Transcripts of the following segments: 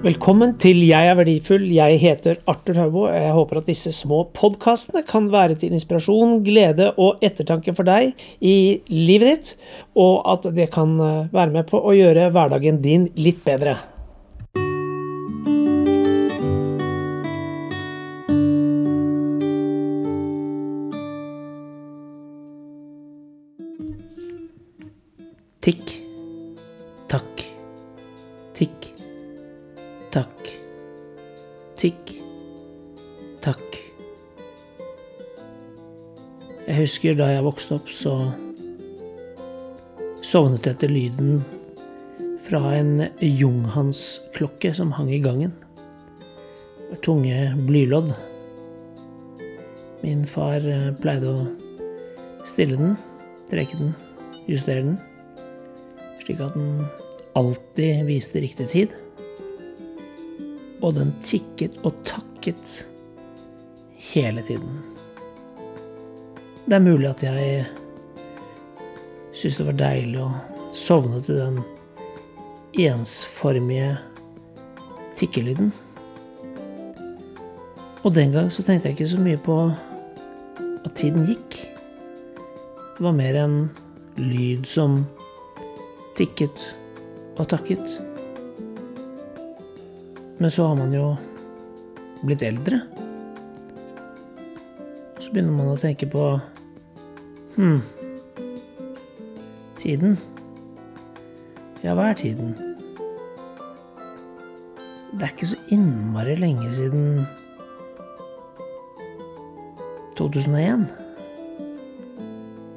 Velkommen til Jeg er verdifull. Jeg heter Arthur Haubo. Jeg håper at disse små podkastene kan være til inspirasjon, glede og ettertanke for deg i livet ditt, og at det kan eh, være med på å gjøre hverdagen din litt bedre. Tikk, tikk, takk. Jeg husker da jeg vokste opp, så sovnet jeg etter lyden fra en Junghans-klokke som hang i gangen. Tunge blylodd. Min far eh, pleide å stille den, trekke den, justere den slik at den alltid viste riktig tid. Og den tikket og takket hele tiden. Det er mulig at jeg syntes det var deilig å sovne til den ensformige tikkelyden. Og den gang så tenkte jeg ikke så mye på at tiden gikk. Det var mer en lyd som tikket og takket. Men så har man jo blitt eldre. Så begynner man å tenke på Hm. Tiden. Ja, hva er tiden? Det er ikke så innmari lenge siden 2001.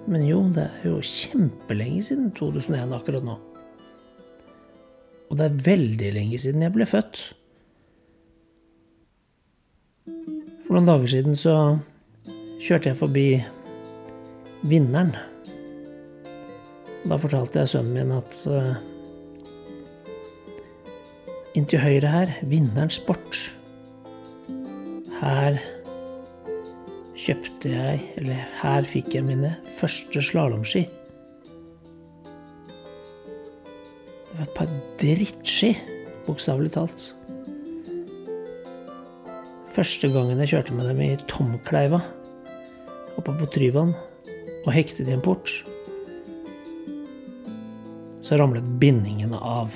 Men jo, det er jo kjempelenge siden 2001 akkurat nå. Og det er veldig lenge siden jeg ble født. For noen dager siden så kjørte jeg forbi Vinneren. Da fortalte jeg sønnen min at uh, inntil høyre her, Vinneren Sport. Her kjøpte jeg, eller her fikk jeg mine første slalåmski. Det var et par drittski, bokstavelig talt. Første gangen jeg kjørte med dem i Tomkleiva, oppe på Tryvann, og hektet i en port, så ramlet bindingene av.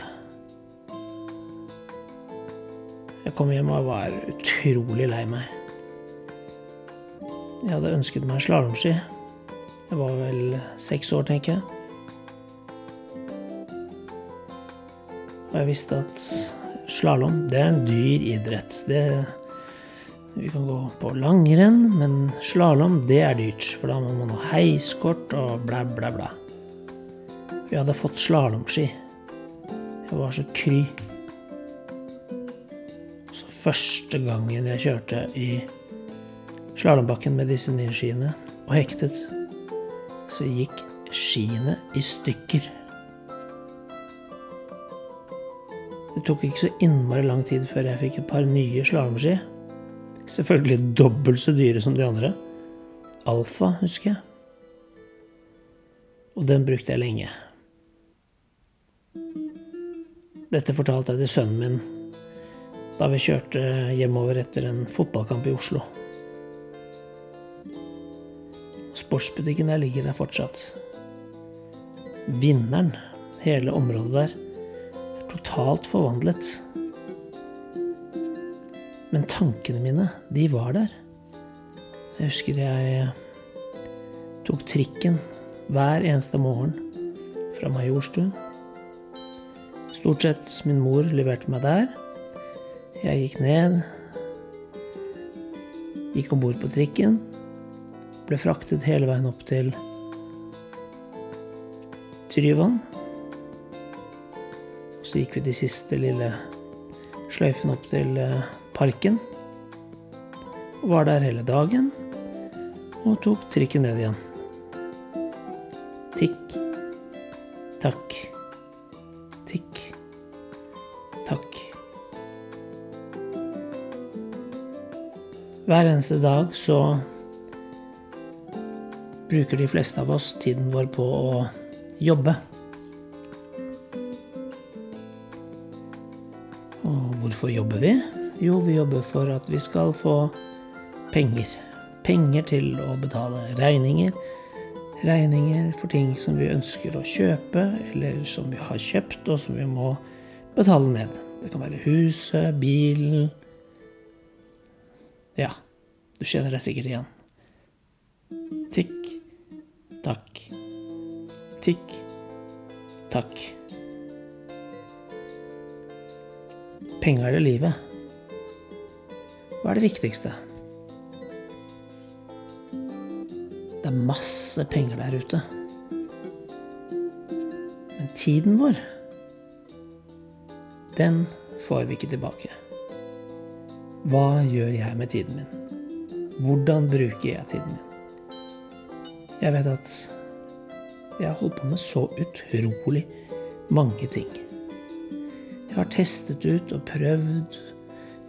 Jeg kom hjem og var utrolig lei meg. Jeg hadde ønsket meg slalåmski. Jeg var vel seks år, tenker jeg. Og jeg visste at slalåm, det er en dyr idrett. Det, vi kan gå på langrenn, men slalåm, det er dyrt. For da må man ha heiskort og blæ, blæ, blæ. Vi hadde fått slalåmski. Jeg var så kry. Så første gangen jeg kjørte i slalåmbakken med disse nye skiene og hektet, så gikk skiene i stykker. Det tok ikke så innmari lang tid før jeg fikk et par nye slalåmski. Selvfølgelig dobbelt så dyre som de andre. Alfa, husker jeg. Og den brukte jeg lenge. Dette fortalte jeg til sønnen min da vi kjørte hjemover etter en fotballkamp i Oslo. Sportsbutikken der ligger der fortsatt. Vinneren, hele området der, er totalt forvandlet. Men tankene mine, de var der. Jeg husker jeg tok trikken hver eneste morgen fra Majorstuen. Stort sett min mor leverte meg der. Jeg gikk ned, gikk om bord på trikken, ble fraktet hele veien opp til Tryvann. Så gikk vi de siste lille sløyfene opp til parken. Var der hele dagen. Og tok trikken ned igjen. Tikk, takk, tikk, takk. Hver eneste dag så bruker de fleste av oss tiden vår på å jobbe. Og hvorfor jobber vi? Jo, vi jobber for at vi skal få penger. Penger til å betale regninger. Regninger for ting som vi ønsker å kjøpe, eller som vi har kjøpt, og som vi må betale ned. Det kan være huset, bilen Ja, du kjenner deg sikkert igjen. Tikk, takk. Tikk, takk. Penger er det livet. Hva er det viktigste? Det er masse penger der ute. Men tiden vår, den får vi ikke tilbake. Hva gjør jeg med tiden min? Hvordan bruker jeg tiden min? Jeg vet at jeg har holdt på med så utrolig mange ting. Jeg har testet ut og prøvd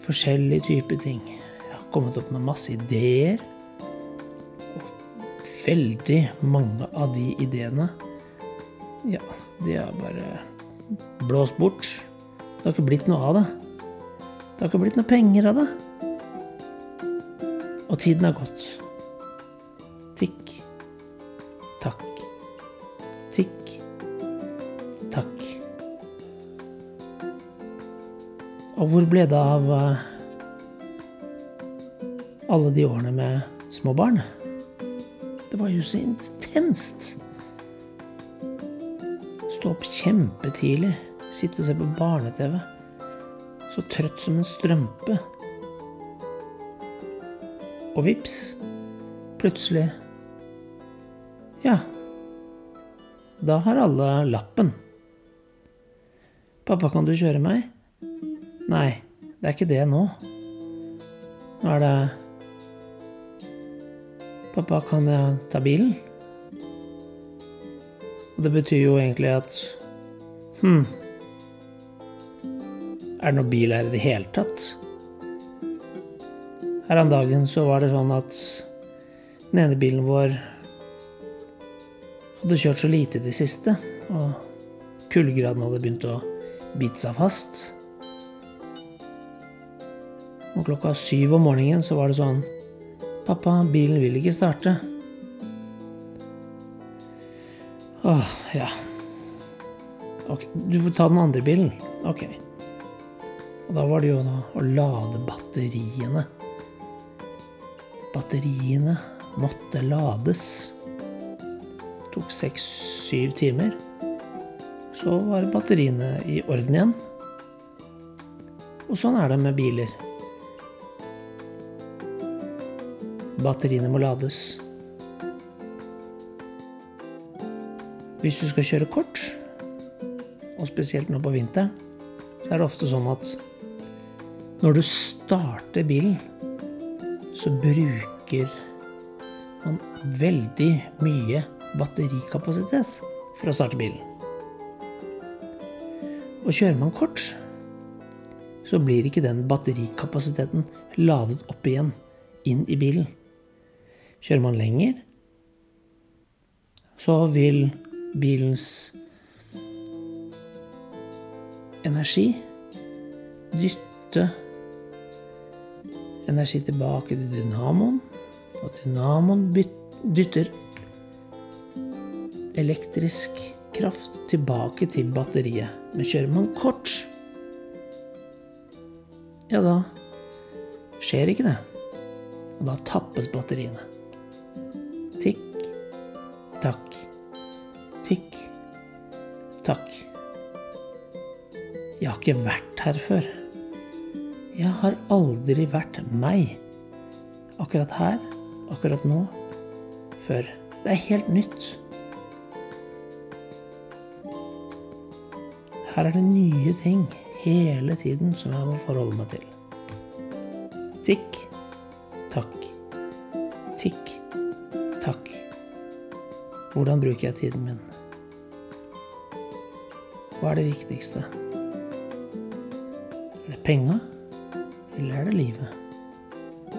forskjellige typer ting. Jeg har kommet opp med masse ideer veldig mange av de ideene Ja, de har bare blåst bort. Det har ikke blitt noe av det. Det har ikke blitt noe penger av det. Og tiden har gått. Tikk, takk, Og hvor ble det av eh, alle de årene med små barn? Det var jo så intenst. Stå opp kjempetidlig, sitte og se på barne-TV. Så trøtt som en strømpe. Og vips, plutselig Ja, da har alle lappen. Pappa, kan du kjøre meg? Nei, det er ikke det nå. Nå er det Pappa, kan jeg ta bilen? Og det betyr jo egentlig at Hm. Er det noe bil her i det hele tatt? Her om dagen så var det sånn at den ene bilen vår hadde kjørt så lite i det siste, og kuldegraden hadde begynt å bite seg fast. Og klokka syv om morgenen så var det sånn 'Pappa, bilen vil ikke starte'. Åh, ja. Ok, du får ta den andre bilen. Ok. Og da var det jo da å lade batteriene. Batteriene måtte lades. Det tok seks-syv timer. Så var batteriene i orden igjen. Og sånn er det med biler. Batteriene må lades. Hvis du skal kjøre kort, og spesielt nå på vinteren, så er det ofte sånn at når du starter bilen, så bruker man veldig mye batterikapasitet for å starte bilen. Og kjører man kort, så blir ikke den batterikapasiteten ladet opp igjen inn i bilen. Kjører man lenger, så vil bilens energi dytte energi tilbake til dynamoen, og dynamoen dytter elektrisk kraft tilbake til batteriet. Men kjører man kort, ja, da skjer ikke det. Og da tappes batteriene. Tikk, takk. Jeg har ikke vært her før. Jeg har aldri vært meg. Akkurat her, akkurat nå, før. Det er helt nytt. Her er det nye ting hele tiden som jeg må forholde meg til. Tikk, takk. Tikk, takk. Hvordan bruker jeg tiden min? Hva er det viktigste? Er det penga, eller er det livet?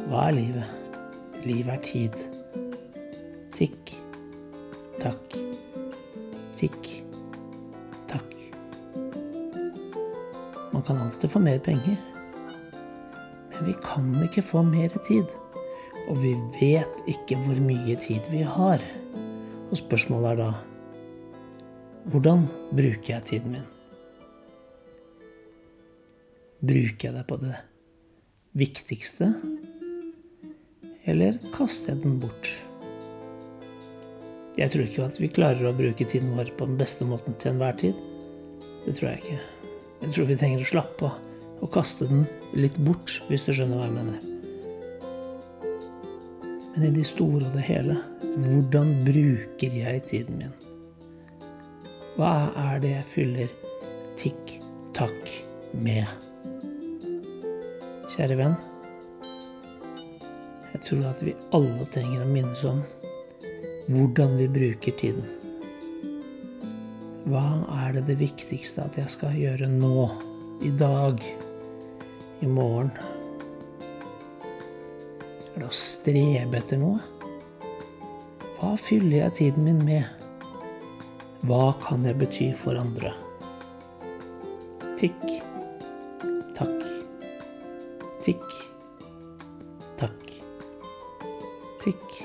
Hva er livet? Livet er tid. Tikk, takk. Tikk, takk. Man kan alltid få mer penger. Men vi kan ikke få mer tid. Og vi vet ikke hvor mye tid vi har. Og spørsmålet er da hvordan bruker jeg tiden min? Bruker jeg det på det viktigste, eller kaster jeg den bort? Jeg tror ikke at vi klarer å bruke tiden vår på den beste måten til enhver tid. Det tror jeg ikke. Jeg tror vi trenger å slappe av og kaste den litt bort, hvis du skjønner hva jeg mener. Men i det store og det hele, hvordan bruker jeg tiden min? Hva er det jeg fyller tikk-takk med? Kjære venn, jeg tror at vi alle trenger å minnes om hvordan vi bruker tiden. Hva er det det viktigste at jeg skal gjøre nå, i dag, i morgen? Er det å strebe etter noe? Hva fyller jeg tiden min med? Hva kan jeg bety for andre? Tikk, takk. Tikk, takk. Tikk.